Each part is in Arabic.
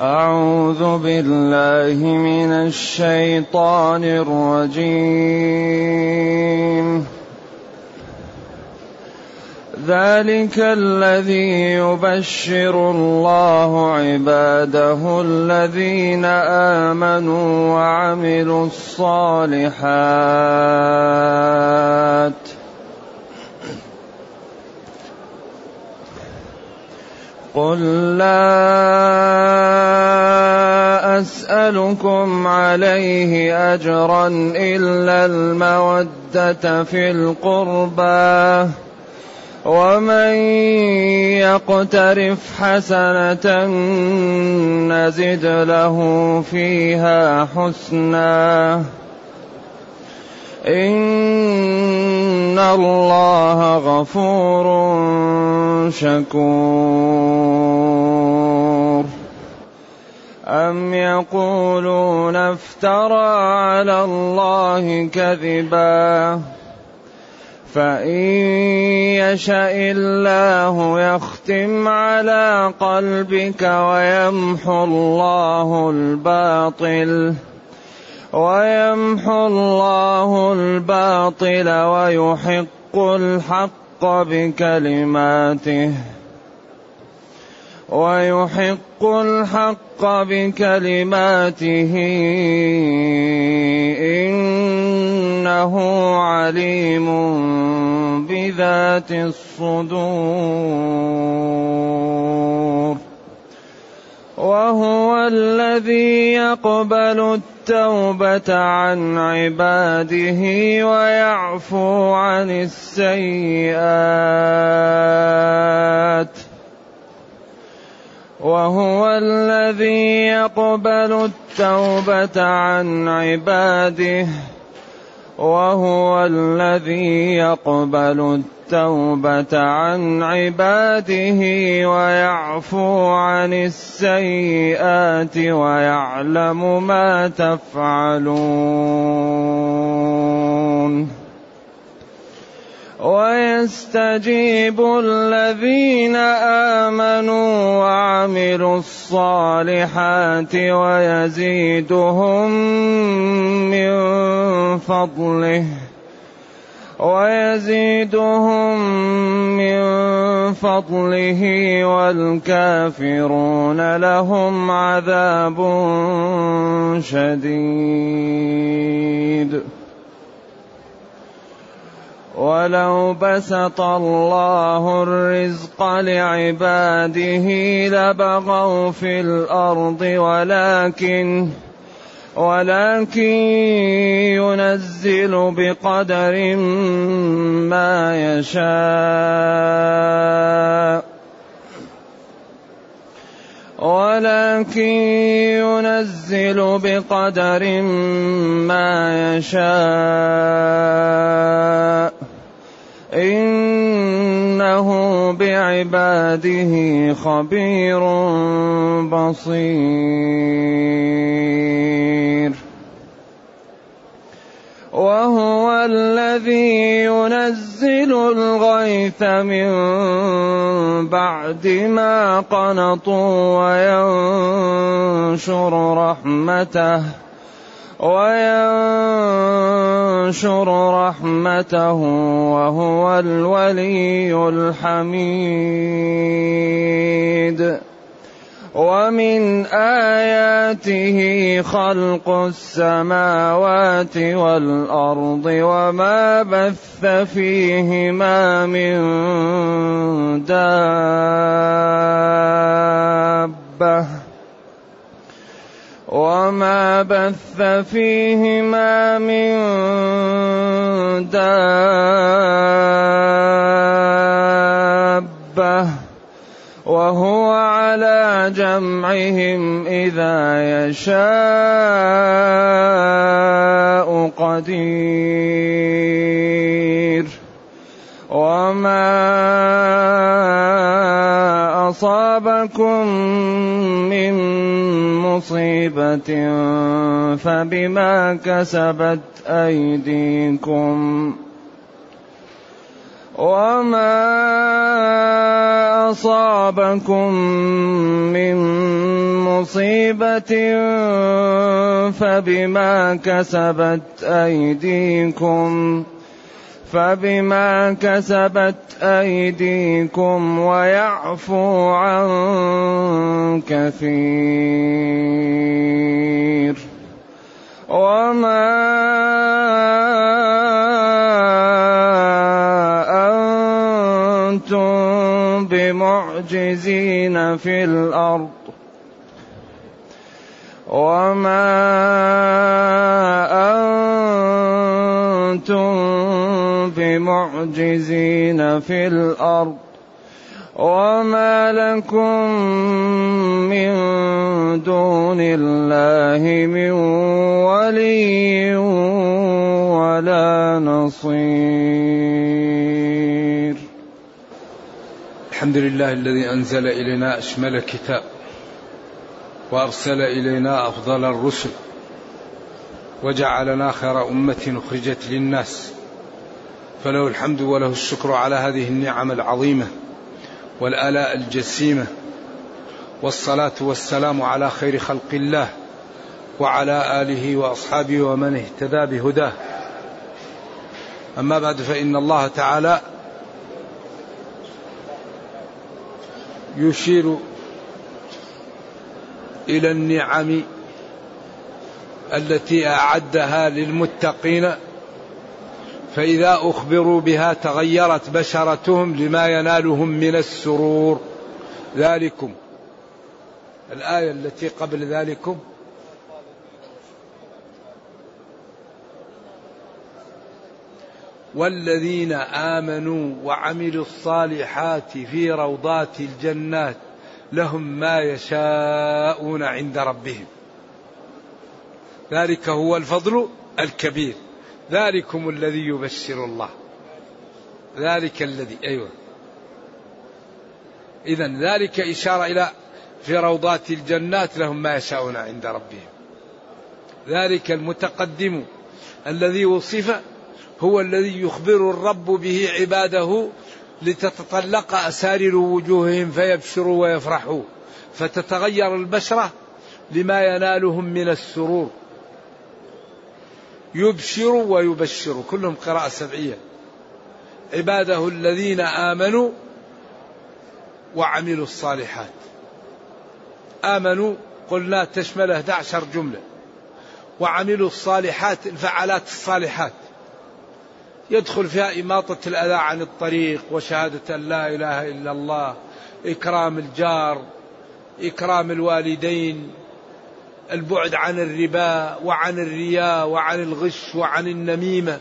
أعوذ بالله من الشيطان الرجيم. ذلك الذي يبشر الله عباده الذين آمنوا وعملوا الصالحات. قل لا اسالكم عليه اجرا الا الموده في القربى ومن يقترف حسنه نزد له فيها حسنا إن الله غفور شكور أم يقولون افترى على الله كذبا فإن يشأ الله يختم على قلبك ويمحو الله الباطل ويمحو الله الباطل ويحق الحق بكلماته. ويحق الحق بكلماته. إنه عليم بذات الصدور. وهو الذي يقبل التوبة عن عباده ويعفو عن السيئات. وهو الذي يقبل التوبة عن عباده وهو الذي يقبل التوبة عن عباده ويعفو عن السيئات ويعلم ما تفعلون. ويستجيب الذين آمنوا وعملوا الصالحات ويزيدهم من فضله ويزيدهم من فضله والكافرون لهم عذاب شديد ولو بسط الله الرزق لعباده لبغوا في الأرض ولكن ولكن ينزل بقدر ما يشاء ولكن ينزل بقدر ما يشاء إنه بعباده خبير بصير. وهو الذي ينزل الغيث من بعد ما قنطوا وينشر رحمته. وينشر رحمته وهو الولي الحميد. ومن آياته خلق السماوات والأرض وما بث فيهما من دابة. وما بث فيهما من دابة وهو على جمعهم إذا يشاء قدير وما أصابكم من مصيبة فبما كسبت أيديكم وما أصابكم من مصيبة فبما كسبت أيديكم فبما كسبت أيديكم ويعفو عن كثير وما أنتم بمعجزين في الأرض وما أنتم بمعجزين في الأرض وما لكم من دون الله من ولي ولا نصير. الحمد لله الذي أنزل إلينا أشمل كتاب وأرسل إلينا أفضل الرسل وجعلنا خير أمة أخرجت للناس فله الحمد وله الشكر على هذه النعم العظيمة والآلاء الجسيمة والصلاة والسلام على خير خلق الله وعلى آله وأصحابه ومن اهتدى بهداه. أما بعد فإن الله تعالى يشير إلى النعم التي أعدها للمتقين فإذا أخبروا بها تغيرت بشرتهم لما ينالهم من السرور. ذلكم. الآية التي قبل ذلكم. والذين آمنوا وعملوا الصالحات في روضات الجنات لهم ما يشاءون عند ربهم. ذلك هو الفضل الكبير. ذلكم الذي يبشر الله. ذلك الذي أيوه. اذا ذلك إشارة إلى في روضات الجنات لهم ما يشاءون عند ربهم. ذلك المتقدم الذي وصف هو الذي يخبر الرب به عباده لتتطلق أسارر وجوههم فيبشروا ويفرحوا فتتغير البشرة لما ينالهم من السرور. يبشر ويبشر. كلهم قراءة سبعية. عباده الذين آمنوا وعملوا الصالحات. آمنوا قلنا تشمل 11 جملة. وعملوا الصالحات الفعالات الصالحات. يدخل فيها إماطة الأذى عن الطريق وشهادة أن لا إله إلا الله إكرام الجار إكرام الوالدين البعد عن الربا وعن الرياء وعن الغش وعن النميمة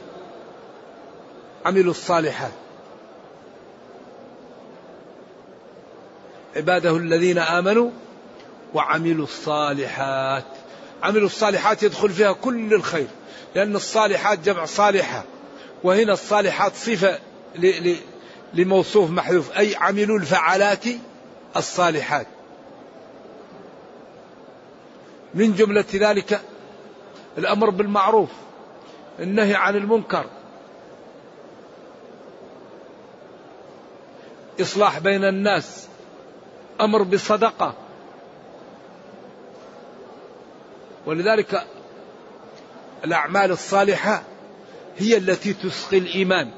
عملوا الصالحات. عباده الذين آمنوا وعملوا الصالحات. عملوا الصالحات يدخل فيها كل الخير لأن الصالحات جمع صالحة. وهنا الصالحات صفة لموصوف محذوف أي عملوا الفعالات الصالحات. من جملة ذلك الأمر بالمعروف النهي عن المنكر إصلاح بين الناس أمر بالصدقة ولذلك الأعمال الصالحة هي التي تسقي الإيمان.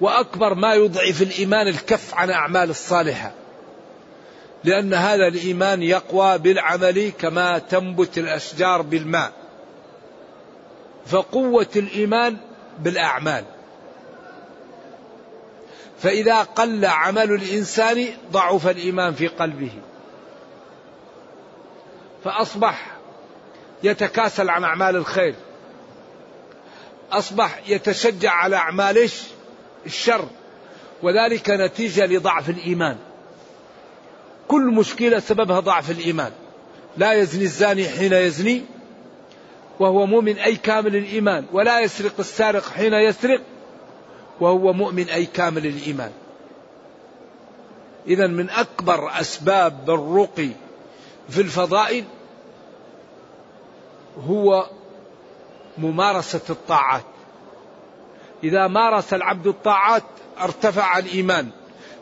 وأكبر ما يضعف الإيمان الكف عن أعمال الصالحة. لأن هذا الإيمان يقوى بالعمل كما تنبت الأشجار بالماء. فقوة الإيمان بالأعمال. فإذا قل عمل الإنسان ضعف الإيمان في قلبه. فأصبح يتكاسل عن أعمال الخير. أصبح يتشجع على أعمال الشر. وذلك نتيجة لضعف الإيمان. كل مشكلة سببها ضعف الإيمان. لا يزني الزاني حين يزني وهو مؤمن أي كامل الإيمان ولا يسرق السارق حين يسرق وهو مؤمن أي كامل الإيمان. إذا من أكبر أسباب الرقي في الفضائل هو ممارسة الطاعات. إذا مارس العبد الطاعات ارتفع الإيمان.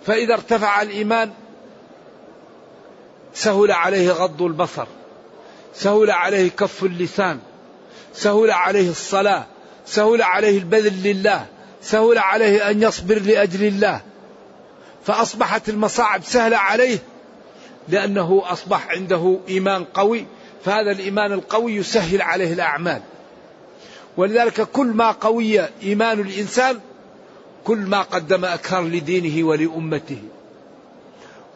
فإذا ارتفع الإيمان سهل عليه غض البصر سهل عليه كف اللسان سهل عليه الصلاة سهل عليه البذل لله سهل عليه أن يصبر لأجل الله. فأصبحت المصاعب سهلة عليه لأنه أصبح عنده إيمان قوي فهذا الإيمان القوي يسهل عليه الأعمال. ولذلك كل ما قوي إيمان الإنسان كل ما قدم أكثر لدينه ولأمته.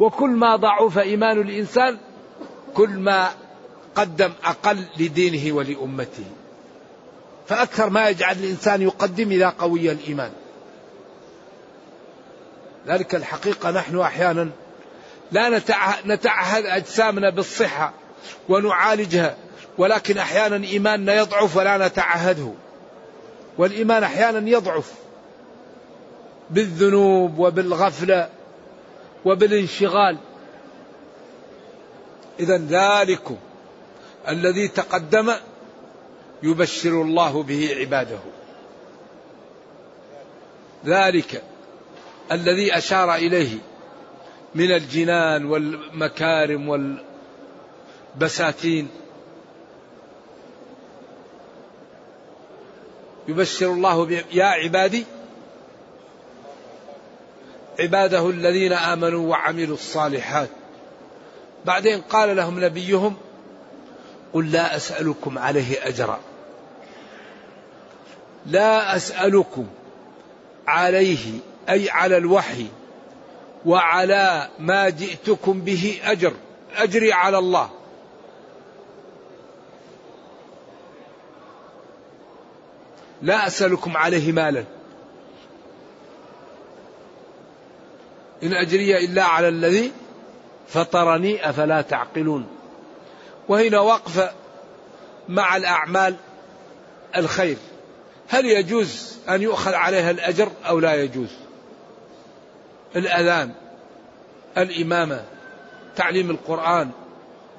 وكل ما ضعف إيمان الإنسان كل ما قدم أقل لدينه ولأمته. فأكثر ما يجعل الإنسان يقدم إذا قوي الإيمان. ذلك الحقيقة نحن أحيانا لا نتعهد أجسامنا بالصحة ونعالجها ولكن أحيانا إيماننا يضعف ولا نتعهده. والإيمان أحيانا يضعف بالذنوب وبالغفلة وبالانشغال. إذا ذلكم الذي تقدم يبشر الله به عباده. ذلك الذي أشار إليه من الجنان والمكارم والبساتين. يبشر الله يا عبادي عباده الذين آمنوا وعملوا الصالحات. بعدين قال لهم نبيهم قل لا أسألكم عليه أجرا. لا أسألكم عليه أي على الوحي وعلى ما جئتكم به أجر أجري على الله. لا أسألكم عليه مالا. إن أجري إلا على الذي فطرني أفلا تعقلون. وهنا وقف مع الأعمال الخير. هل يجوز أن يؤخذ عليها الأجر أو لا يجوز؟ الأذان الإمامة تعليم القرآن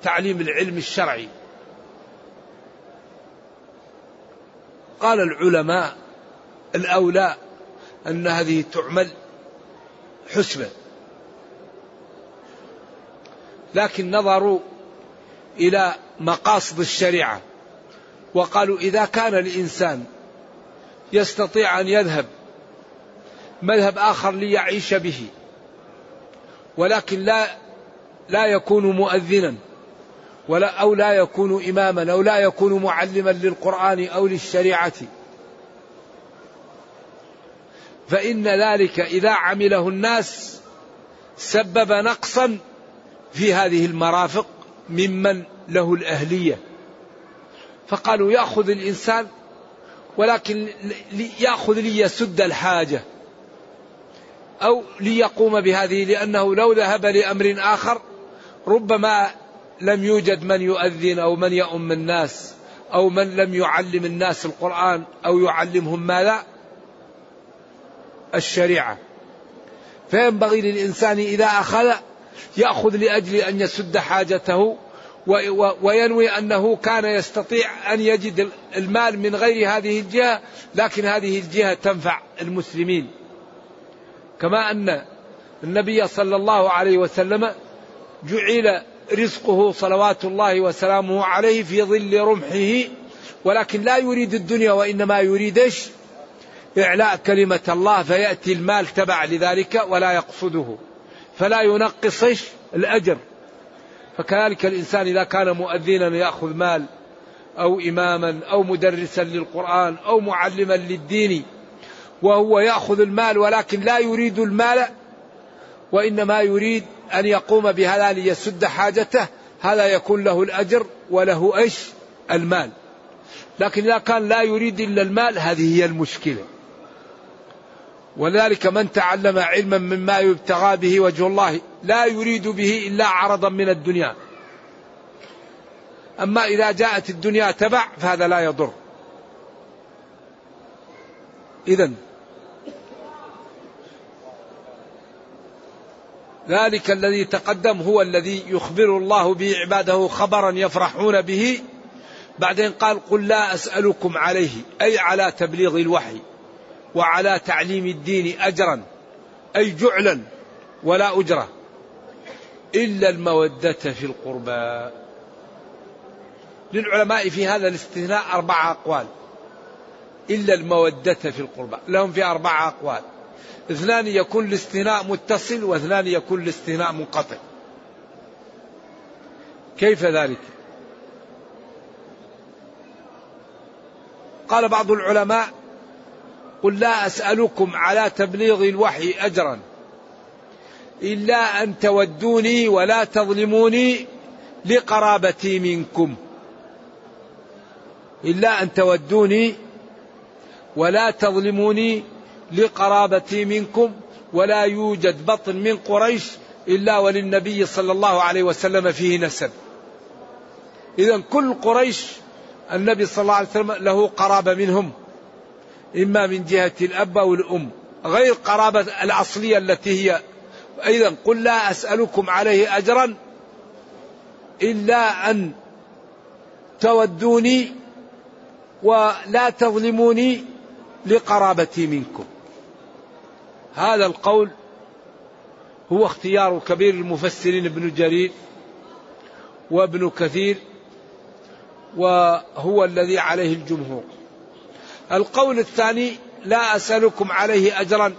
تعليم العلم الشرعي. قال العلماء الأولى أن هذه تعمل حسبة لكن نظروا إلى مقاصد الشريعة وقالوا إذا كان الإنسان يستطيع أن يذهب مذهب آخر ليعيش به ولكن لا لا يكون مؤذنا ولا أو لا يكون إماما أو لا يكون معلما للقرآن أو للشريعة فإن ذلك إذا عمله الناس سبب نقصا في هذه المرافق ممن له الأهلية. فقالوا يأخذ الإنسان ولكن يأخذ ليسد الحاجة أو ليقوم بهذه لأنه لو ذهب لأمر آخر ربما لم يوجد من يؤذن أو من يؤم الناس أو من لم يعلم الناس القرآن أو يعلمهم ماذا؟ الشريعة. فينبغي للإنسان إذا أخذ يأخذ لأجل أن يسد حاجته وينوي أنه كان يستطيع أن يجد المال من غير هذه الجهة لكن هذه الجهة تنفع المسلمين. كما أن النبي صلى الله عليه وسلم جعل رزقه صلوات الله وسلامه عليه في ظل رمحه ولكن لا يريد الدنيا وإنما يريد إعلاء كلمة الله فيأتي المال تبع لذلك ولا يقصده. فلا ينقص الأجر. فكذلك الإنسان إذا كان مؤذنا يأخذ مال أو إماما أو مدرسا للقرآن أو معلما للدين وهو يأخذ المال ولكن لا يريد المال وإنما يريد أن يقوم بهذا ليسد حاجته هذا يكون له الأجر وله إيش؟ المال. لكن إذا كان لا يريد إلا المال هذه هي المشكلة. ولذلك من تعلم علما مما يبتغى به وجه الله لا يريد به إلا عرضا من الدنيا. أما إذا جاءت الدنيا تبع فهذا لا يضر. اذا ذلك الذي تقدم هو الذي يخبر الله به عباده خبرا يفرحون به بعدين قال قل لا أسألكم عليه أي على تبليغ الوحي وعلى تعليم الدين أجرا أي جعلا ولا أجرة إلا المودة في القربى. للعلماء في هذا الاستثناء أربعة أقوال. إلا المودة في القربى لهم في أربعة أقوال. اثنان يكون الاستثناء متصل واثنان يكون الاستثناء منقطع. كيف ذلك؟ قال بعض العلماء قل لا أسألكم على تبليغ الوحي أجرا إلا أن تودوني ولا تظلموني لقرابتي منكم إلا أن تودوني ولا تظلموني لقرابتي منكم ولا يوجد بطن من قريش إلا وللنبي صلى الله عليه وسلم فيه نسب. إذا كل قريش النبي صلى الله عليه وسلم له قرابة منهم. إما من جهة الأب أو الأم غير قرابة الأصلية التي هي. أيضا قل لا أسألكم عليه أجرا إلا أن تودوني ولا تظلموني لقرابتي منكم. هذا القول هو اختيار كبير المفسرين ابن جرير وابن كثير وهو الذي عليه الجمهور. القول الثاني لا أسألكم عليه أجرا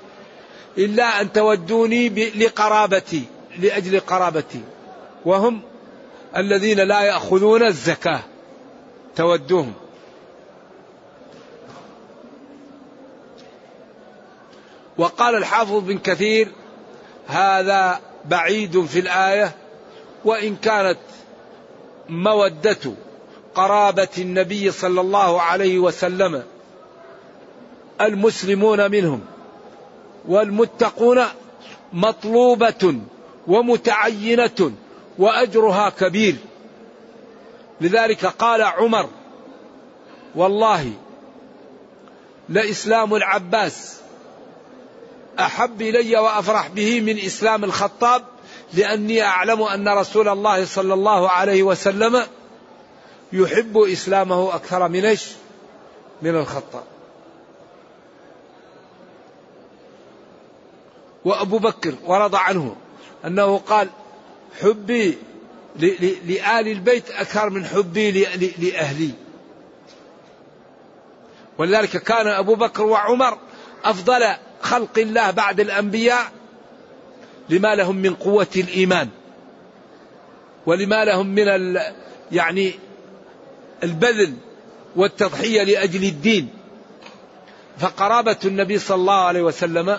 إلا أن تودوني لقرابتي لأجل قرابتي. وهم الذين لا يأخذون الزكاة. تودوهم. وقال الحافظ بن كثير هذا بعيد في الآية وإن كانت مودة قرابة النبي صلى الله عليه وسلم المسلمون منهم والمتقون مطلوبة ومتعينة وأجرها كبير. لذلك قال عمر والله لإسلام العباس أحب إلي وأفرح به من إسلام الخطاب لأني أعلم أن رسول الله صلى الله عليه وسلم يحب إسلامه أكثر من إيش؟ من الخطاب. وأبو بكر ورضى عنه أنه قال حبي لآل البيت أكثر من حبي لأهلي. ولذلك كان أبو بكر وعمر أفضل خلق الله بعد الأنبياء لما لهم من قوة الإيمان ولما لهم من يعني البذل والتضحية لأجل الدين. فقرابة النبي صلى الله عليه وسلم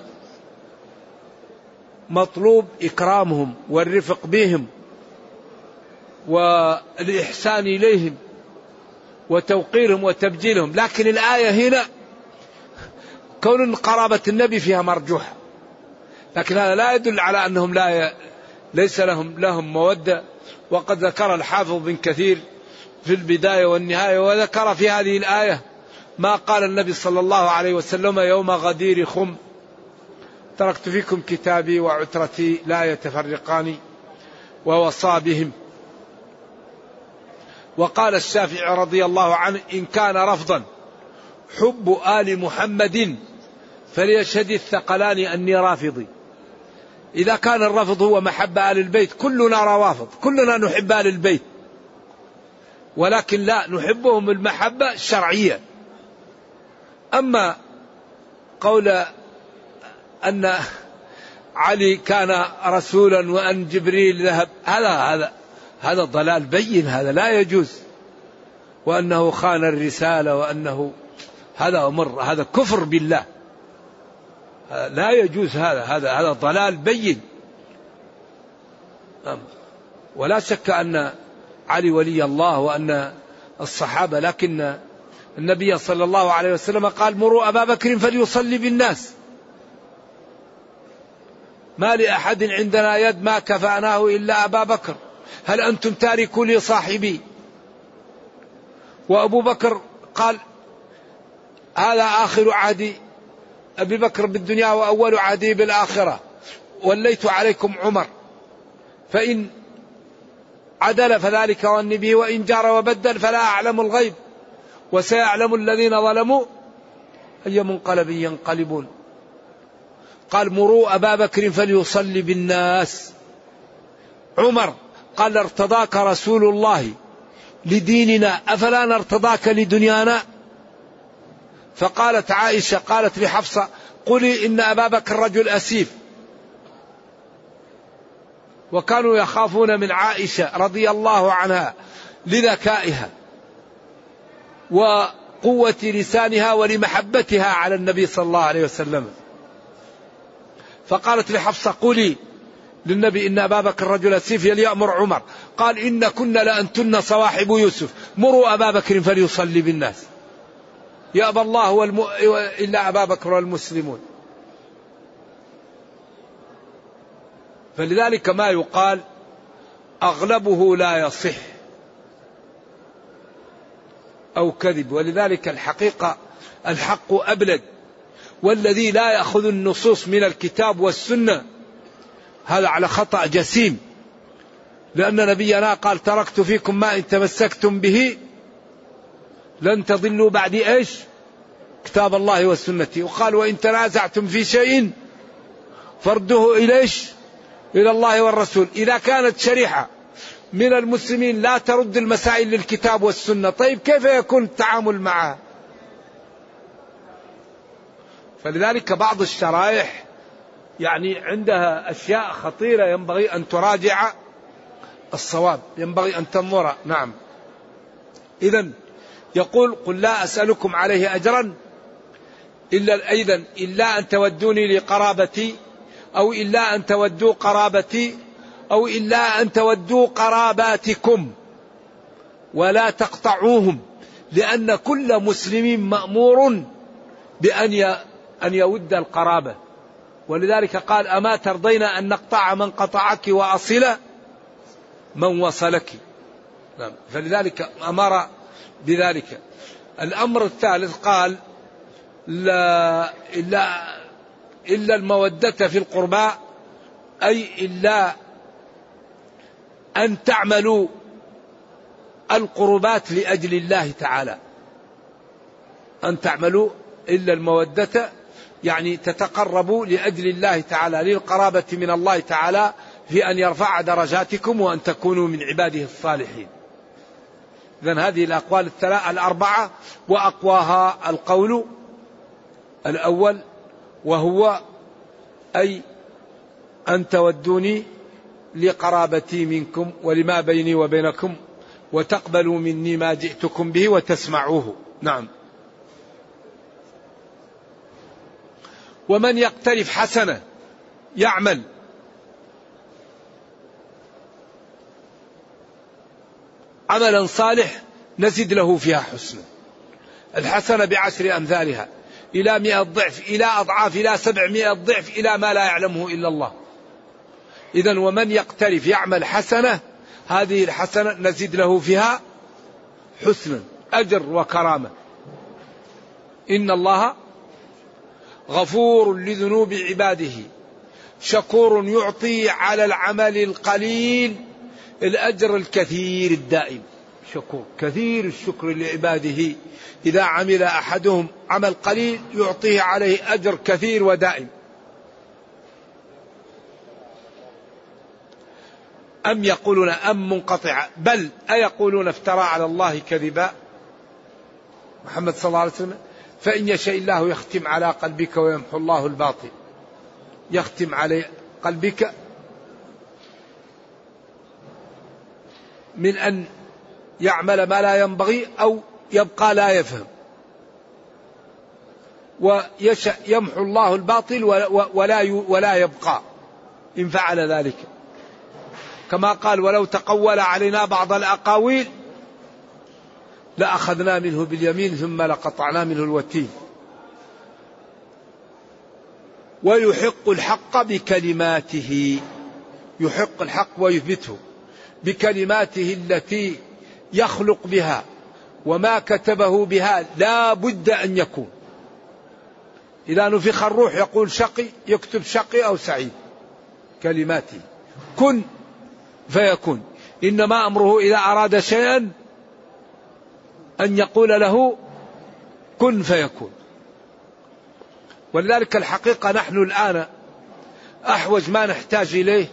مطلوب إكرامهم والرفق بهم والإحسان إليهم وتوقيرهم وتبجيلهم. لكن الآية هنا كون قرابة النبي فيها مرجوحة. لكن هذا لا يدل على أنهم لا ي... ليس لهم لهم مودة. وقد ذكر الحافظ بن كثير في البداية والنهاية وذكر في هذه الآية ما قال النبي صلى الله عليه وسلم يوم غدير خم. تركت فيكم كتابي وعترتي لا يتفرقان ووصى بهم. وقال الشافعي رضي الله عنه إن كان رفضا حب آل محمد فليشهد الثقلان أني رافضي إذا كان الرفض هو محبة آل البيت كلنا روافض كلنا نحب آل البيت. ولكن لا نحبهم المحبة الشرعية أما قول أن علي كان رسولا وأن جبريل ذهب. هذا هذا هذا ضلال بين هذا لا يجوز. وأنه خان الرسالة وأنه هذا أمر هذا كفر بالله. لا يجوز هذا هذا هذا ضلال بين. ولا شك أن علي ولي الله وأن الصحابة لكن النبي صلى الله عليه وسلم قال مروا أبا بكر فليصلي بالناس. ما لأحد عندنا يد ما كفأناه إلا أبا بكر. هل أنتم تاركوا لي صاحبي؟ وأبو بكر قال هذا آخر عهدي. أبي بكر بالدنيا وأول عهدي بالآخرة. وليت عليكم عمر. فإن عدل فذلك به وإن جار وبدل فلا أعلم الغيب. وسيعلم الذين ظلموا أي منقلب ينقلبون. قال مروا أبا بكر فليصلي بالناس. عمر قال ارتضاك رسول الله لديننا أفلا نرتضاك لدنيانا؟ فقالت عائشة قالت لحفصة قولي إن أبا بكر رجل أسيف. وكانوا يخافون من عائشة رضي الله عنها لذكائها وقوة لسانها ولمحبتها على النبي صلى الله عليه وسلم. فقالت لحفصة قولي للنبي إن أبا بكر رجل سيف يأمر عمر. قال إن كنا لأنتن صواحب يوسف. مروا أبا بكر فليصلي بالناس. يأبى الله والم... إلا أبا بكر والمسلمون. فلذلك ما يقال أغلبه لا يصح أو كذب. ولذلك الحقيقة الحق أبلد. والذي لا يأخذ النصوص من الكتاب والسنة. هذا على خطأ جسيم. لأن نبينا قال تركت فيكم ما إن تمسكتم به لن تضلوا بعد إيش؟ كتاب الله والسنة وقال وإن تنازعتم في شيء فرده إليش؟ إلى الله والرسول. إذا كانت شريحة من المسلمين لا ترد المسائل للكتاب والسنة طيب كيف يكون التعامل معها؟ فلذلك بعض الشرائح يعني عندها أشياء خطيرة ينبغي أن تراجع الصواب ينبغي أن تنظر. نعم. إذا يقول قل لا أسألكم عليه أجرا إلا أيضا إلا أن تودوني لقرابتي أو إلا أن تودوا قرابتي أو إلا أن تودوا قراباتكم. ولا تقطعوهم لأن كل مسلم مأمور بأن أن يود القرابة. ولذلك قال أما ترضين أن نقطع من قطعك وأصل من وصلك. نعم. فلذلك أمر بذلك. الأمر الثالث قال لا إلا إلا المودة في القربى أي إلا أن تعملوا القربات لأجل الله تعالى. أن تعملوا إلا المودة يعني تتقربوا لأجل الله تعالى للقرابة من الله تعالى في أن يرفع درجاتكم وأن تكونوا من عباده الصالحين. إذا هذه الأقوال الثلاثة الأربعة وأقواها القول الأول وهو أي أن تودوني لقرابتي منكم ولما بيني وبينكم وتقبلوا مني ما جئتكم به وتسمعوه. نعم. ومن يقترف حسنة يعمل. عملا صالح نزد له فيها حسنا الحسنة بعشر أمثالها إلى مئة ضعف إلى أضعاف إلى سبعمائة ضعف إلى ما لا يعلمه إلا الله. إذا ومن يقترف يعمل حسنة هذه الحسنة نزيد له فيها حسنا أجر وكرامة. إن الله غفور لذنوب عباده. شكور يعطي على العمل القليل الأجر الكثير الدائم. شكور كثير الشكر لعباده. إذا عمل أحدهم عمل قليل يعطيه عليه أجر كثير ودائم. أم يقولون أم منقطعة؟ بل أيقولون افترى على الله كذبا؟ محمد صلى الله عليه وسلم فإن يشاء الله يختم على قلبك ويمحو الله الباطل. يختم على قلبك من أن يعمل ما لا ينبغي أو يبقى لا يفهم. ويشاء يمحو الله الباطل ولا ولا يبقى. إن فعل ذلك. كما قال ولو تقول علينا بعض الأقاويل لأخذنا منه باليمين ثم لقطعنا منه الوتين. ويحق الحق بكلماته. يحق الحق ويثبته. بكلماته التي يخلق بها. وما كتبه بها لا بد أن يكون. إذا نفخ الروح يقول شقي يكتب شقي أو سعيد. كلماته. كن فيكون. إنما أمره إذا أراد شيئا أن يقول له كن فيكون. ولذلك الحقيقة نحن الآن أحوج ما نحتاج إليه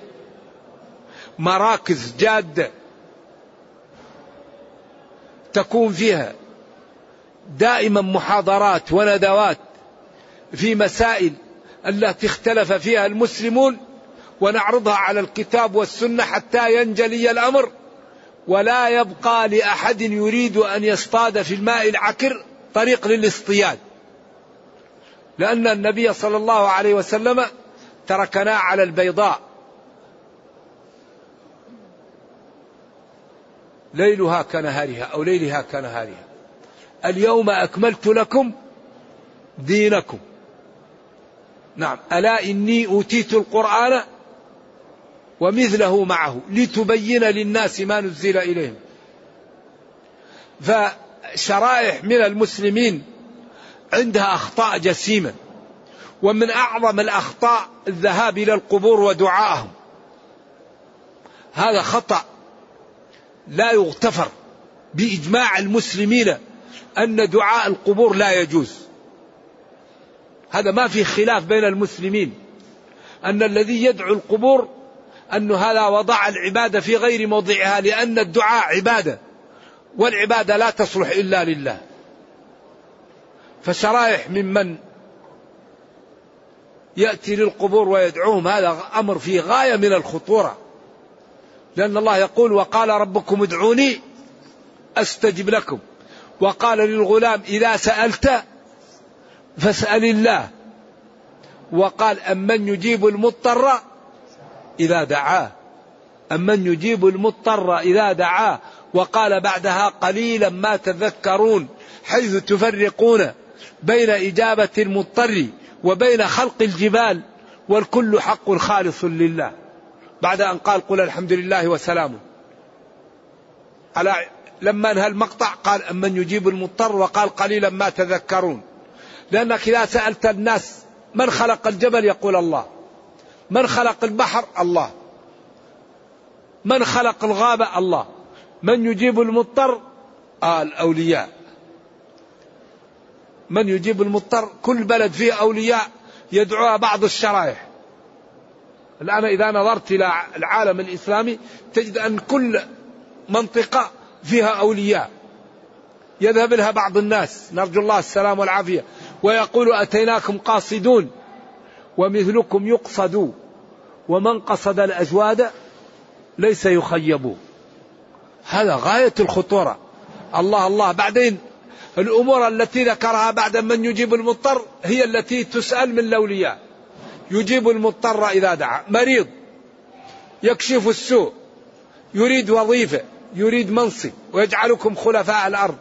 مراكز جادة تكون فيها دائما محاضرات وندوات في مسائل التي اختلف فيها المسلمون ونعرضها على الكتاب والسنة حتى ينجلي الأمر. ولا يبقى لأحد يريد أن يصطاد في الماء العكر طريق للاصطياد. لأن النبي صلى الله عليه وسلم تركنا على البيضاء. ليلها كنهارها أو ليلها كنهارها. اليوم أكملت لكم دينكم. نعم ألا إني أوتيت القرآن ومثله معه لتبين للناس ما نزل إليهم. فشرائح من المسلمين عندها أخطاء جسيمة. ومن أعظم الأخطاء الذهاب إلى القبور ودعائهم. هذا خطأ لا يغتفر بإجماع المسلمين أن دعاء القبور لا يجوز. هذا ما في خلاف بين المسلمين أن الذي يدعو القبور أن هذا وضع العبادة في غير موضعها لأن الدعاء عبادة والعبادة لا تصلح إلا لله. فشرائح ممن يأتي للقبور ويدعوهم هذا أمر فيه غاية من الخطورة. لأن الله يقول وقال ربكم ادعوني أستجب لكم وقال للغلام إذا سألت فاسأل الله وقال أمن يجيب المضطر إذا دعاه. أمن يجيب المضطر إذا دعاه وقال بعدها قليلا ما تذكرون حيث تفرقون بين إجابة المضطر وبين خلق الجبال والكل حق خالص لله. بعد أن قال قل الحمد لله وسلام. على لما انهى المقطع قال أمن يجيب المضطر وقال قليلا ما تذكرون. لأنك إذا سألت الناس من خلق الجبل يقول الله. من خلق البحر؟ الله. من خلق الغابة؟ الله. من يجيب المضطر؟ آه الأولياء. من يجيب المضطر؟ كل بلد فيه أولياء يدعوها بعض الشرائح. الآن إذا نظرت إلى العالم الإسلامي تجد أن كل منطقة فيها أولياء. يذهب لها بعض الناس. نرجو الله السلام والعافية. ويقول أتيناكم قاصدون. ومثلكم يقصد ومن قصد الأجواد ليس يخيب. هذا غاية الخطورة. الله الله. بعدين الأمور التي ذكرها بعد من يجيب المضطر هي التي تسأل من الأولياء. يجيب المضطر إذا دعا. مريض. يكشف السوء. يريد وظيفة. يريد منصب. ويجعلكم خلفاء الأرض.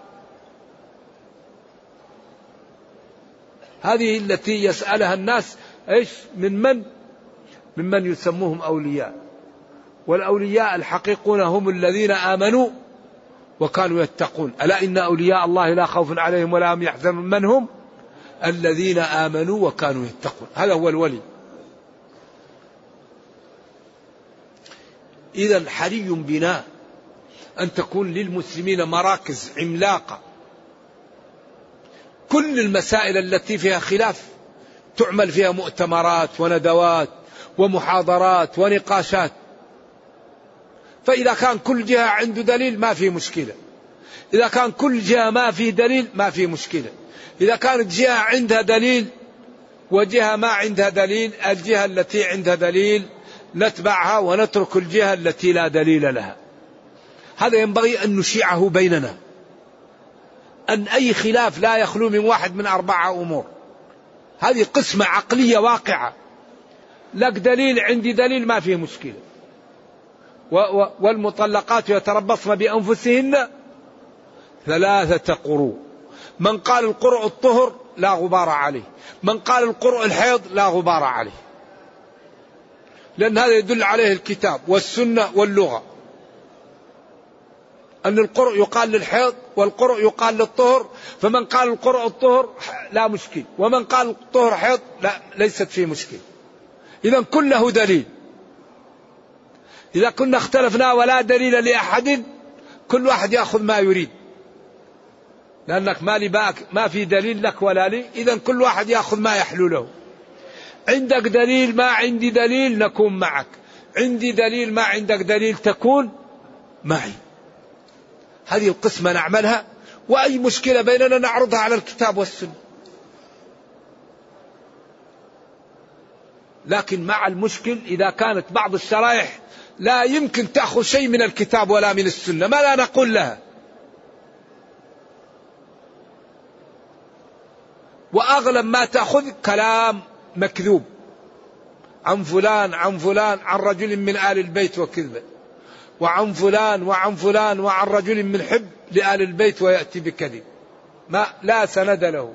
هذه التي يسألها الناس إيش؟ من من؟ ممن يسموهم أولياء. والأولياء الحقيقون هم الذين آمنوا وكانوا يتقون. ألا إن أولياء الله لا خوف عليهم ولا هم يحزنون؟ من هم؟ الذين آمنوا وكانوا يتقون. هذا هو الولي. اذا حري بنا أن تكون للمسلمين مراكز عملاقة. كل المسائل التي فيها خلاف تعمل فيها مؤتمرات وندوات ومحاضرات ونقاشات. فإذا كان كل جهة عنده دليل ما في مشكلة. إذا كان كل جهة ما في دليل ما في مشكلة. إذا كانت جهة عندها دليل وجهة ما عندها دليل الجهة التي عندها دليل نتبعها ونترك الجهة التي لا دليل لها. هذا ينبغي أن نشيعه بيننا. أن أي خلاف لا يخلو من واحد من أربعة أمور. هذه قسمة عقلية واقعة. لك دليل عندي دليل ما فيه مشكلة. والمطلقات يتربصن بأنفسهن ثلاثة قروء. من قال القرء الطهر لا غبار عليه. من قال القرء الحيض لا غبار عليه. لأن هذا يدل عليه الكتاب والسنة واللغة. أن القرء يقال للحيض والقرء يقال للطهر فمن قال القرء الطهر لا مشكل ومن قال الطهر حيض لا ليست فيه مشكل. إذا كله دليل. إذا كنا اختلفنا ولا دليل لأحد كل واحد يأخذ ما يريد. لأنك ما لي ما في دليل لك ولا لي إذا كل واحد يأخذ ما يحلو له. عندك دليل ما عندي دليل نكون معك. عندي دليل ما عندك دليل تكون معي. هذه القسمة نعملها وأي مشكلة بيننا نعرضها على الكتاب والسنة. لكن مع المشكل إذا كانت بعض الشرائح لا يمكن تأخذ شيء من الكتاب ولا من السنة ما لا نقول لها. وأغلب ما تأخذ كلام مكذوب. عن فلان عن فلان عن رجل من آل البيت وكذبة وعن فلان وعن فلان وعن رجل من حب لآل البيت ويأتي بكذب. ما لا سند له.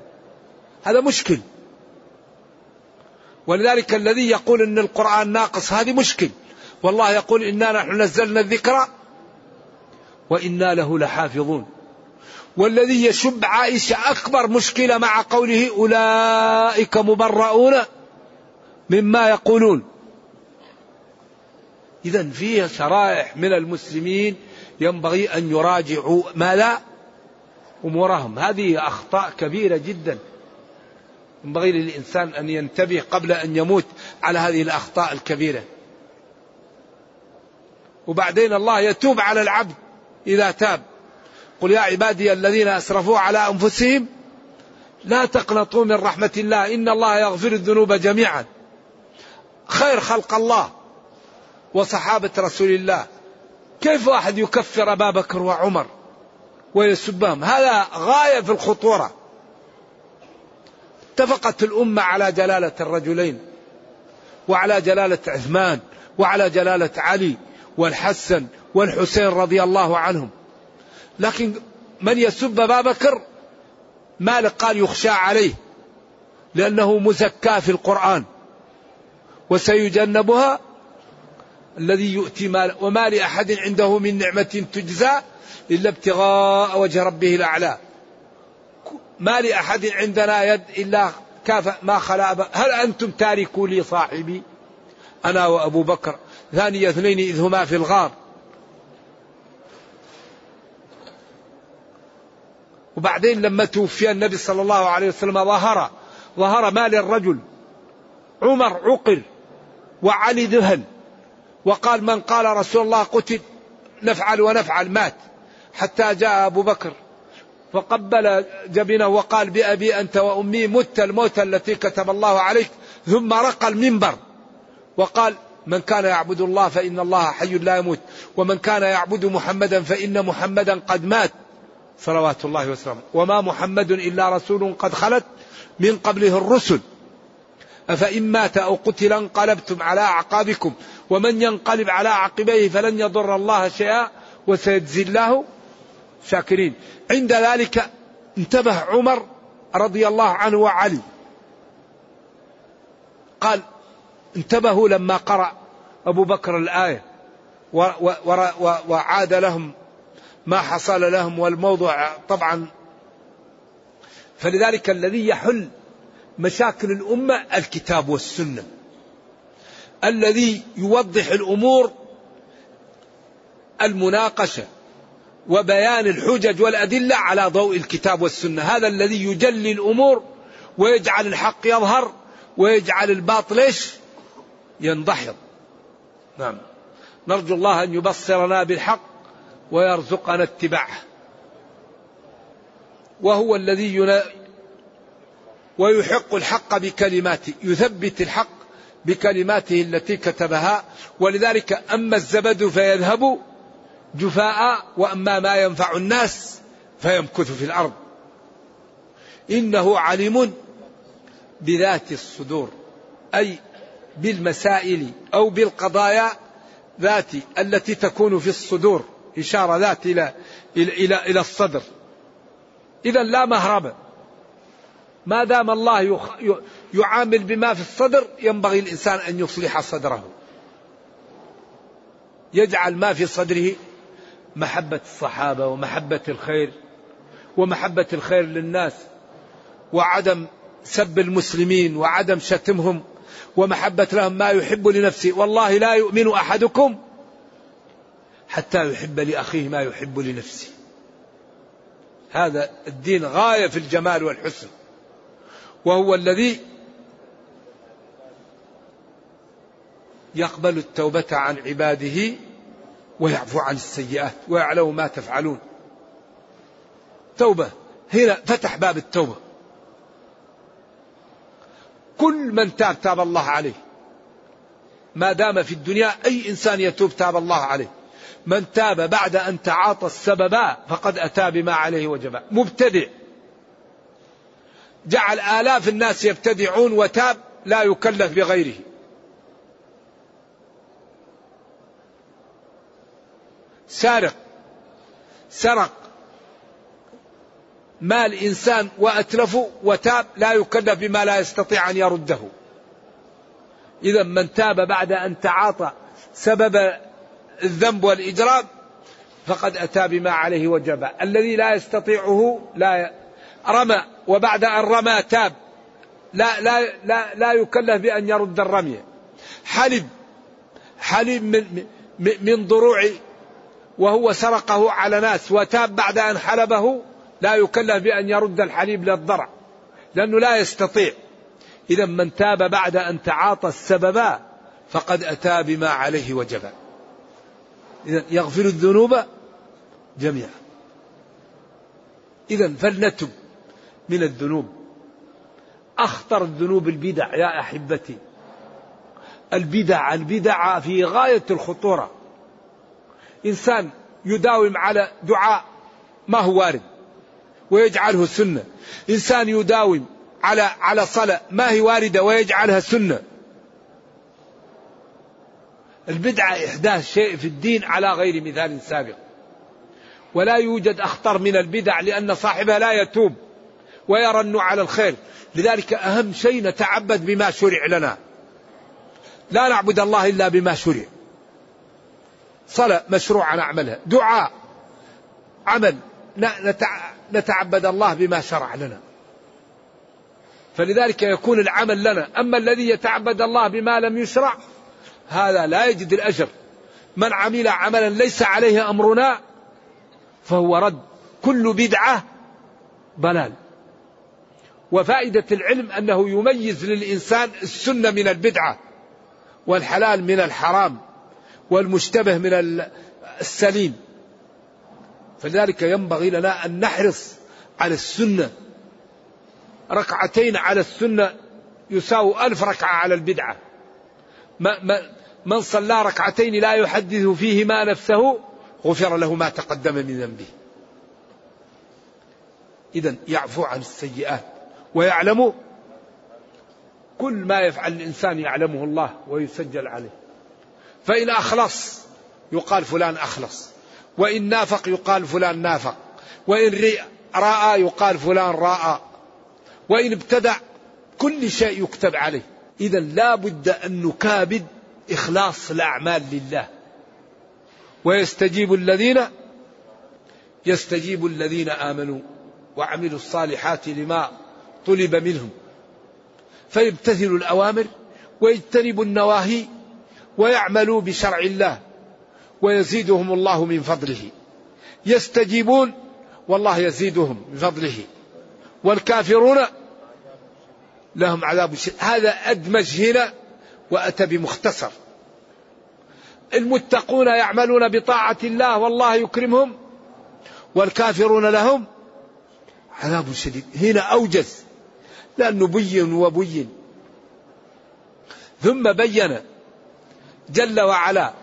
هذا مشكل. ولذلك الذي يقول إن القرآن ناقص هذه مشكل. والله يقول إنا نحن نزلنا الذكر وإنا له لحافظون. والذي يشب عائشة أكبر مشكلة مع قوله أولئك مبرؤون مما يقولون. إذا فيه شرائح من المسلمين ينبغي أن يراجعوا ما لا أمورهم. هذه أخطاء كبيرة جدا. ينبغي للإنسان أن ينتبه قبل أن يموت على هذه الأخطاء الكبيرة. وبعدين الله يتوب على العبد إذا تاب. قل يا عبادي الذين أسرفوا على أنفسهم لا تقنطوا من رحمة الله إن الله يغفر الذنوب جميعا. خير خلق الله. وصحابة رسول الله. كيف واحد يكفر أبا بكر وعمر ويسبهم؟ هذا غاية في الخطورة. اتفقت الأمة على جلالة الرجلين وعلى جلالة عثمان وعلى جلالة علي والحسن والحسين رضي الله عنهم. لكن من يسب أبا بكر؟ مالك قال يخشى عليه لأنه مزكى في القرآن. وسيجنبها الذي يؤتي مال وما لأحد عنده من نعمة تجزى إلا ابتغاء وجه ربه الأعلى. ما لأحد عندنا يد إلا كاف ما خلا هل أنتم تاركوا لي صاحبي؟ أنا وأبو بكر. ثاني اثنين إذ هما في الغار. وبعدين لما توفي النبي صلى الله عليه وسلم ظهر. ظهر مال الرجل. عمر عقر وعلي ذهل وقال من قال رسول الله قتل نفعل ونفعل مات. حتى جاء أبو بكر فقبل جبينه وقال بأبي أنت وأمي مت الموت التي كتب الله عليك ثم رقى المنبر. وقال من كان يعبد الله فإن الله حي لا يموت ومن كان يعبد محمدا فإن محمدا قد مات. صلوات الله وسلامه. وما محمد إلا رسول قد خلت من قبله الرسل. أفإن مات أو قتل انقلبتم على أعقابكم. ومن ينقلب على عقبيه فلن يضر الله شيئا وسيجزي الله شاكرين. عند ذلك انتبه عمر رضي الله عنه وعلي. قال انتبهوا لما قرأ أبو بكر الآية وعاد لهم ما حصل لهم والموضوع طبعا. فلذلك الذي يحل مشاكل الأمة الكتاب والسنة. الذي يوضح الأمور المناقشة وبيان الحجج والأدلة على ضوء الكتاب والسنة. هذا الذي يجلي الأمور ويجعل الحق يظهر ويجعل الباطل إيش؟ ينضحض. نعم. نرجو الله أن يبصرنا بالحق ويرزقنا اتباعه. وهو الذي ويحق الحق بكلماته يثبت الحق بكلماته التي كتبها. ولذلك أما الزبد فيذهب جفاء وأما ما ينفع الناس فيمكث في الأرض. إنه عليم بذات الصدور أي بالمسائل أو بالقضايا ذات التي تكون في الصدور إشارة ذات إلى إلى إلى, إلى الصدر. إذا لا مهرب. ما دام الله يعامل بما في الصدر ينبغي الإنسان أن يصلح صدره. يجعل ما في صدره محبة الصحابة ومحبة الخير ومحبة الخير للناس وعدم سب المسلمين وعدم شتمهم ومحبة لهم ما يحب لنفسه. والله لا يؤمن أحدكم حتى يحب لأخيه ما يحب لنفسه. هذا الدين غاية في الجمال والحسن وهو الذي يقبل التوبة عن عباده ويعفو عن السيئات ويعلم ما تفعلون. توبة. هنا فتح باب التوبة. كل من تاب تاب الله عليه. ما دام في الدنيا أي إنسان يتوب تاب الله عليه. من تاب بعد أن تعاطى السبب فقد أتى بما عليه وجب. مبتدع. جعل آلاف الناس يبتدعون وتاب لا يكلف بغيره. سارق سرق. مال إنسان وأتلفه وتاب لا يكلف بما لا يستطيع أن يرده. إذا من تاب بعد أن تعاطى سبب الذنب والإجرام فقد أتى بما عليه وجب. الذي لا يستطيعه لا رمى وبعد أن رمى تاب. لا لا لا لا يكلف بأن يرد الرمي. حلب حلب من من ضروع وهو سرقه على ناس وتاب بعد أن حلبه لا يكلف بأن يرد الحليب للضرع لأنه لا يستطيع. إذا من تاب بعد أن تعاطى السبب فقد أتى بما عليه وجب. إذا يغفر الذنوب جميعا. إذا فلنتب من الذنوب. أخطر الذنوب البدع يا أحبتي. البدع البدع في غاية الخطورة. إنسان يداوم على دعاء ما هو وارد ويجعله سنة. إنسان يداوم على على صلاة ما هي واردة ويجعلها سنة. البدعة إحداث شيء في الدين على غير مثال سابق. ولا يوجد أخطر من البدع لأن صاحبها لا يتوب ويرن على الخير. لذلك أهم شيء نتعبد بما شرع لنا. لا نعبد الله إلا بما شرع. صلاة مشروع نعملها دعاء عمل. نتعبد الله بما شرع لنا. فلذلك يكون العمل لنا. أما الذي يتعبد الله بما لم يشرع هذا لا يجد الأجر. من عمل عملا ليس عليه أمرنا فهو رد. كل بدعة ضلال. وفائدة العلم أنه يميز للإنسان السنة من البدعة والحلال من الحرام. والمشتبه من السليم. فلذلك ينبغي لنا أن نحرص على السنة. ركعتين على السنة يساوي ألف ركعة على البدعة. ما ما من صلى ركعتين لا يحدث فيهما نفسه غفر له ما تقدم من ذنبه. إذا يعفو عن السيئات ويعلم كل ما يفعل الإنسان يعلمه الله ويسجل عليه. فإن أخلص. يقال فلان أخلص. وإن نافق يقال فلان نافق. وإن رأى يقال فلان رأى. وإن ابتدع كل شيء يكتب عليه. إذا لا بد أن نكابد إخلاص الأعمال لله. ويستجيب الذين يستجيب الذين آمنوا وعملوا الصالحات لما طلب منهم. فيمتثلوا الأوامر ويجتنبوا النواهي ويعملوا بشرع الله ويزيدهم الله من فضله. يستجيبون والله يزيدهم من فضله. والكافرون لهم عذاب شديد. هذا أدمج هنا وأتى بمختصر. المتقون يعملون بطاعة الله والله يكرمهم والكافرون لهم عذاب شديد. هنا أوجز لأنه بين وبين. ثم بين جل وعلا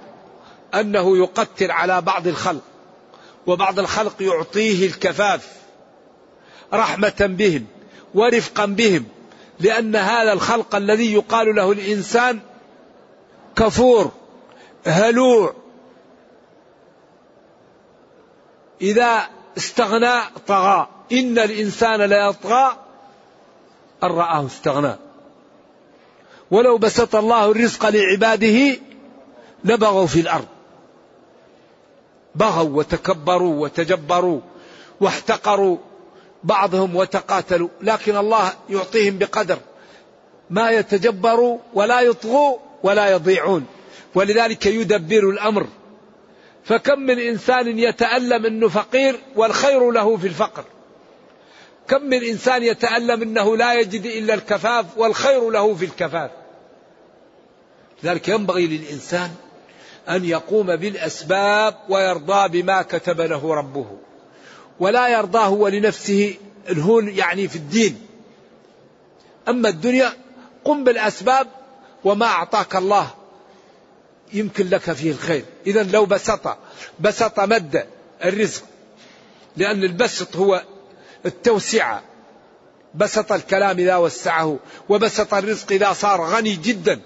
أنه يقتل على بعض الخلق وبعض الخلق يعطيه الكفاف رحمة بهم ورفقا بهم لأن هذا الخلق الذي يقال له الإنسان كفور هلوع. إذا استغنى طغى إن الإنسان ليطغى أن رآه استغنى. ولو بسط الله الرزق لعباده لبغوا في الأرض. بغوا وتكبروا وتجبروا واحتقروا بعضهم وتقاتلوا لكن الله يعطيهم بقدر. ما يتجبروا ولا يطغوا ولا يضيعون. ولذلك يدبر الأمر. فكم من إنسان يتألم إنه فقير والخير له في الفقر. كم من إنسان يتألم أنه لا يجد إلا الكفاف والخير له في الكفاف. لذلك ينبغي للإنسان أن يقوم بالأسباب ويرضى بما كتب له ربه. ولا يرضى هو لنفسه الهون يعني في الدين. أما الدنيا قم بالأسباب وما أعطاك الله. يمكن لك فيه الخير. إذا لو بسط بسط مد الرزق لأن البسط هو التوسعة. بسط الكلام إذا وسعه وبسط الرزق إذا صار غني جدا.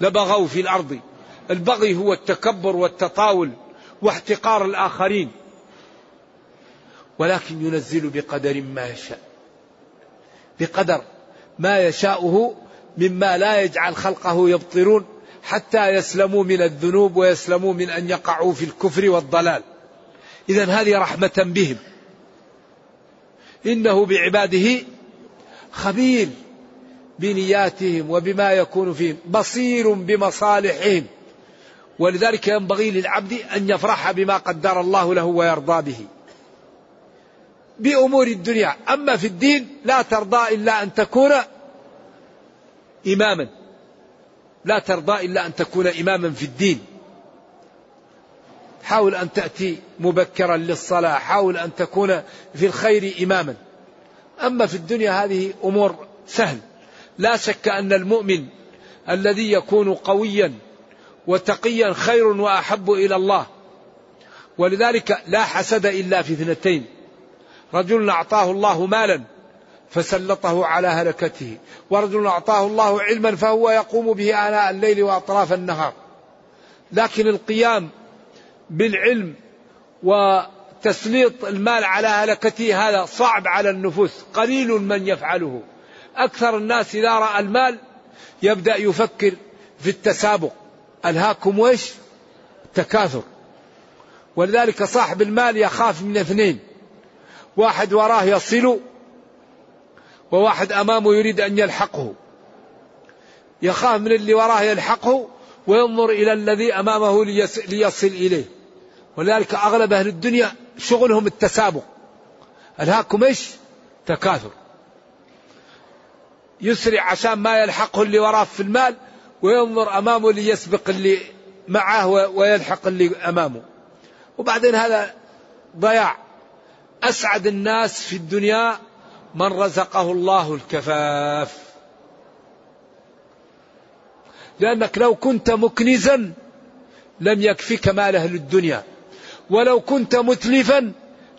لبغوا في الأرض. البغي هو التكبر والتطاول واحتقار الآخرين ولكن ينزل بقدر ما يشاء بقدر ما يشاؤه مما لا يجعل خلقه يبطرون حتى يسلموا من الذنوب ويسلموا من أن يقعوا في الكفر والضلال. اذا هذه رحمة بهم. إنه بعباده خبير بنياتهم وبما يكون فيهم، بصير بمصالحهم. ولذلك ينبغي للعبد أن يفرح بما قدر الله له ويرضى به. بأمور الدنيا، أما في الدين لا ترضى إلا أن تكون إماما. لا ترضى إلا أن تكون إماما في الدين. حاول أن تأتي مبكرا للصلاة. حاول أن تكون في الخير إماما. أما في الدنيا هذه أمور سهل. لا شك أن المؤمن الذي يكون قويا وتقيا خير وأحب إلى الله. ولذلك لا حسد إلا في اثنتين. رجل أعطاه الله مالا فسلطه على هلكته. ورجل أعطاه الله علما فهو يقوم به آناء الليل وأطراف النهار. لكن القيام بالعلم وتسليط المال على هلكته هذا صعب على النفوس. قليل من يفعله. أكثر الناس إذا رأى المال يبدأ يفكر في التسابق. ألهاكم ويش تكاثر. ولذلك صاحب المال يخاف من اثنين. واحد وراه يصل وواحد أمامه يريد أن يلحقه. يخاف من اللي وراه يلحقه وينظر إلى الذي أمامه ليصل إليه. ولذلك أغلب أهل الدنيا شغلهم التسابق. ألهاكم إيش؟ تكاثر. يسرع عشان ما يلحقه اللي وراه في المال وينظر أمامه ليسبق اللي معه ويلحق اللي أمامه. وبعدين هذا ضياع. أسعد الناس في الدنيا من رزقه الله الكفاف. لأنك لو كنت مكنزا لم يكفيك مال أهل الدنيا. ولو كنت متلفا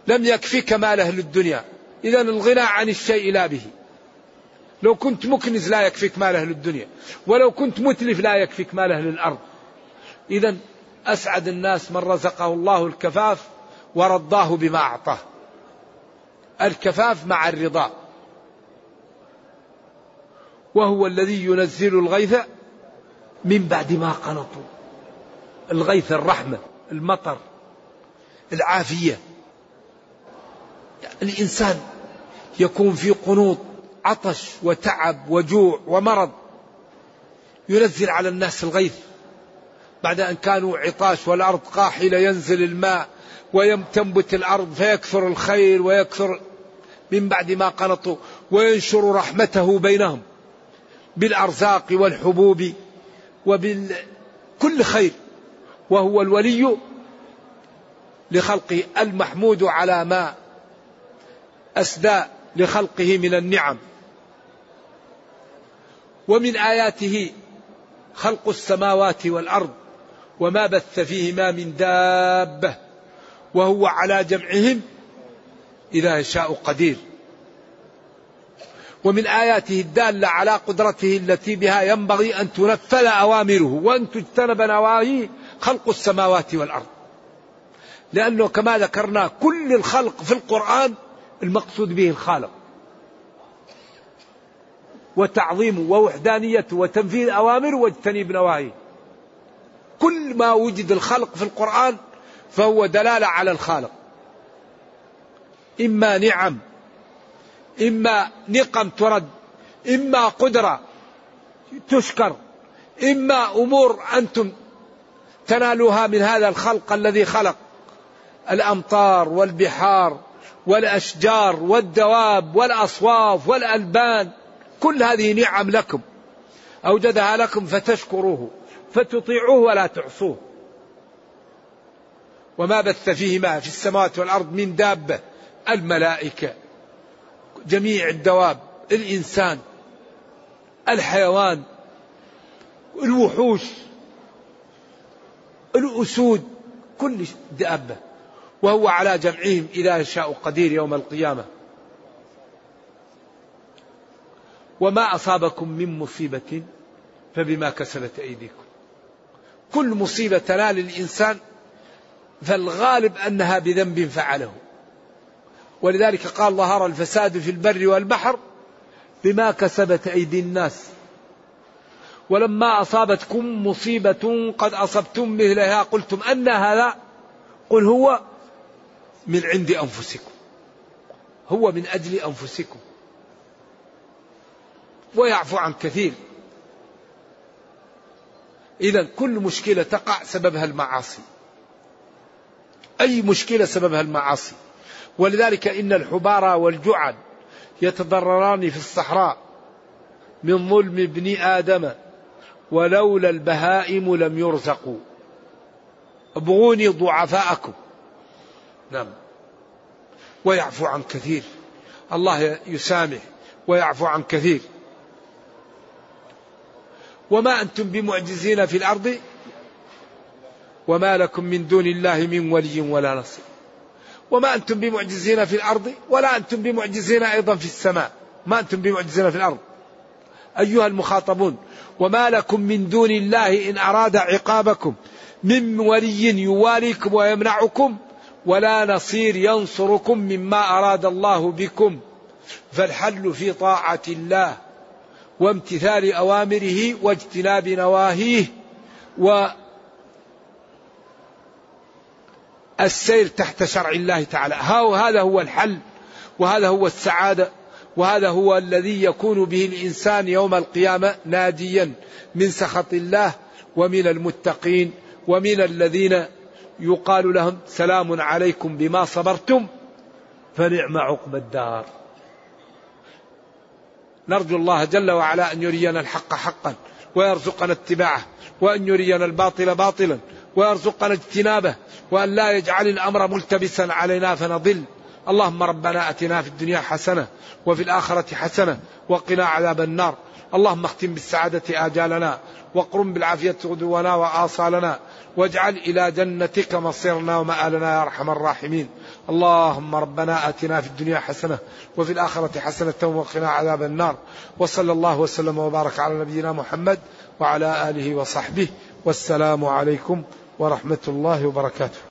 لم يكفيك مال أهل الدنيا. إذا الغنى عن الشيء لا به. لو كنت مكنز لا يكفيك مال أهل الدنيا ولو كنت متلف لا يكفيك مال أهل الأرض. إذا أسعد الناس من رزقه الله الكفاف ورضاه بما أعطاه. الكفاف مع الرضا. وهو الذي ينزل الغيث من بعد ما قنطوا. الغيث الرحمة المطر العافية. الإنسان يكون في قنوط. عطش وتعب وجوع ومرض ينزل على الناس الغيث بعد أن كانوا عطاش والأرض قاحلة ينزل الماء وتنبت الأرض فيكثر الخير ويكثر من بعد ما قنطوا وينشر رحمته بينهم بالأرزاق والحبوب وبكل خير. وهو الولي لخلقه المحمود على ما أسدى لخلقه من النعم. ومن آياته خلق السماوات والأرض وما بث فيهما من دابة وهو على جمعهم إذا يشاء قدير. ومن آياته الدالة على قدرته التي بها ينبغي أن تنفذ أوامره وأن تجتنب نواهيه خلق السماوات والأرض. لأنه كما ذكرنا كل الخلق في القرآن المقصود به الخالق. وتعظيمه ووحدانيته وتنفيذ أوامره واجتناب نواهيه كل ما وجد الخلق في القرآن فهو دلالة على الخالق. إما نعم إما نقم ترد إما قدرة تشكر إما أمور أنتم تنالوها من هذا الخلق الذي خلق. الأمطار والبحار والأشجار والدواب والأصواف والألبان. كل هذه نعم لكم. أوجدها لكم فتشكروه فتطيعوه ولا تعصوه. وما بث فيهما في السماوات والأرض من دابة الملائكة جميع الدواب الإنسان الحيوان الوحوش الأسود كل دابة. وهو على جمعهم إذا يشاء قدير يوم القيامة. وما أصابكم من مصيبة فبما كسبت أيديكم. كل مصيبة تنال الإنسان فالغالب أنها بذنب فعله. ولذلك قال ظهر الفساد في البر والبحر بما كسبت أيدي الناس. ولما أصابتكم مصيبة قد أصبتم مثلها قلتم أن هذا قل هو من عند أنفسكم. هو من أجل أنفسكم. ويعفو عن كثير. إذا كل مشكلة تقع سببها المعاصي. أي مشكلة سببها المعاصي؟ ولذلك إن الحبارى والجعد يتضرران في الصحراء من ظلم ابن آدم ولولا البهائم لم يرزقوا. أبغوني ضعفاءكم. نعم. ويعفو عن كثير. الله يسامح. ويعفو عن كثير. وما أنتم بمعجزين في الأرض وما لكم من دون الله من ولي ولا نصير. وما أنتم بمعجزين في الأرض ولا أنتم بمعجزين أيضا في السماء. ما أنتم بمعجزين في الأرض. أيها المخاطبون وما لكم من دون الله إن أراد عقابكم من ولي يواليكم ويمنعكم ولا نصير ينصركم مما أراد الله بكم. فالحل في طاعة الله. وامتثال أوامره واجتناب نواهيه و السير تحت شرع الله تعالى. هذا هو الحل وهذا هو السعادة وهذا هو الذي يكون به الإنسان يوم القيامة ناديا من سخط الله ومن المتقين ومن الذين يقال لهم سلام عليكم بما صبرتم فنعم عقب الدار. نرجو الله جل وعلا أن يرينا الحق حقا ويرزقنا اتباعه وأن يرينا الباطل باطلا ويرزقنا اجتنابه وأن لا يجعل الأمر ملتبسا علينا فنضل. اللهم ربنا أتنا في الدنيا حسنة وفي الآخرة حسنة وقنا عذاب النار. اللهم اختم بالسعادة آجالنا وقرم بالعافية غدونا وآصالنا واجعل إلى جنتك مصيرنا ومآلنا يا أرحم الراحمين. اللهم ربنا آتنا في الدنيا حسنة وفي الآخرة حسنة وقنا عذاب النار. وصلى الله وسلم وبارك على نبينا محمد وعلى آله وصحبه. والسلام عليكم ورحمة الله وبركاته.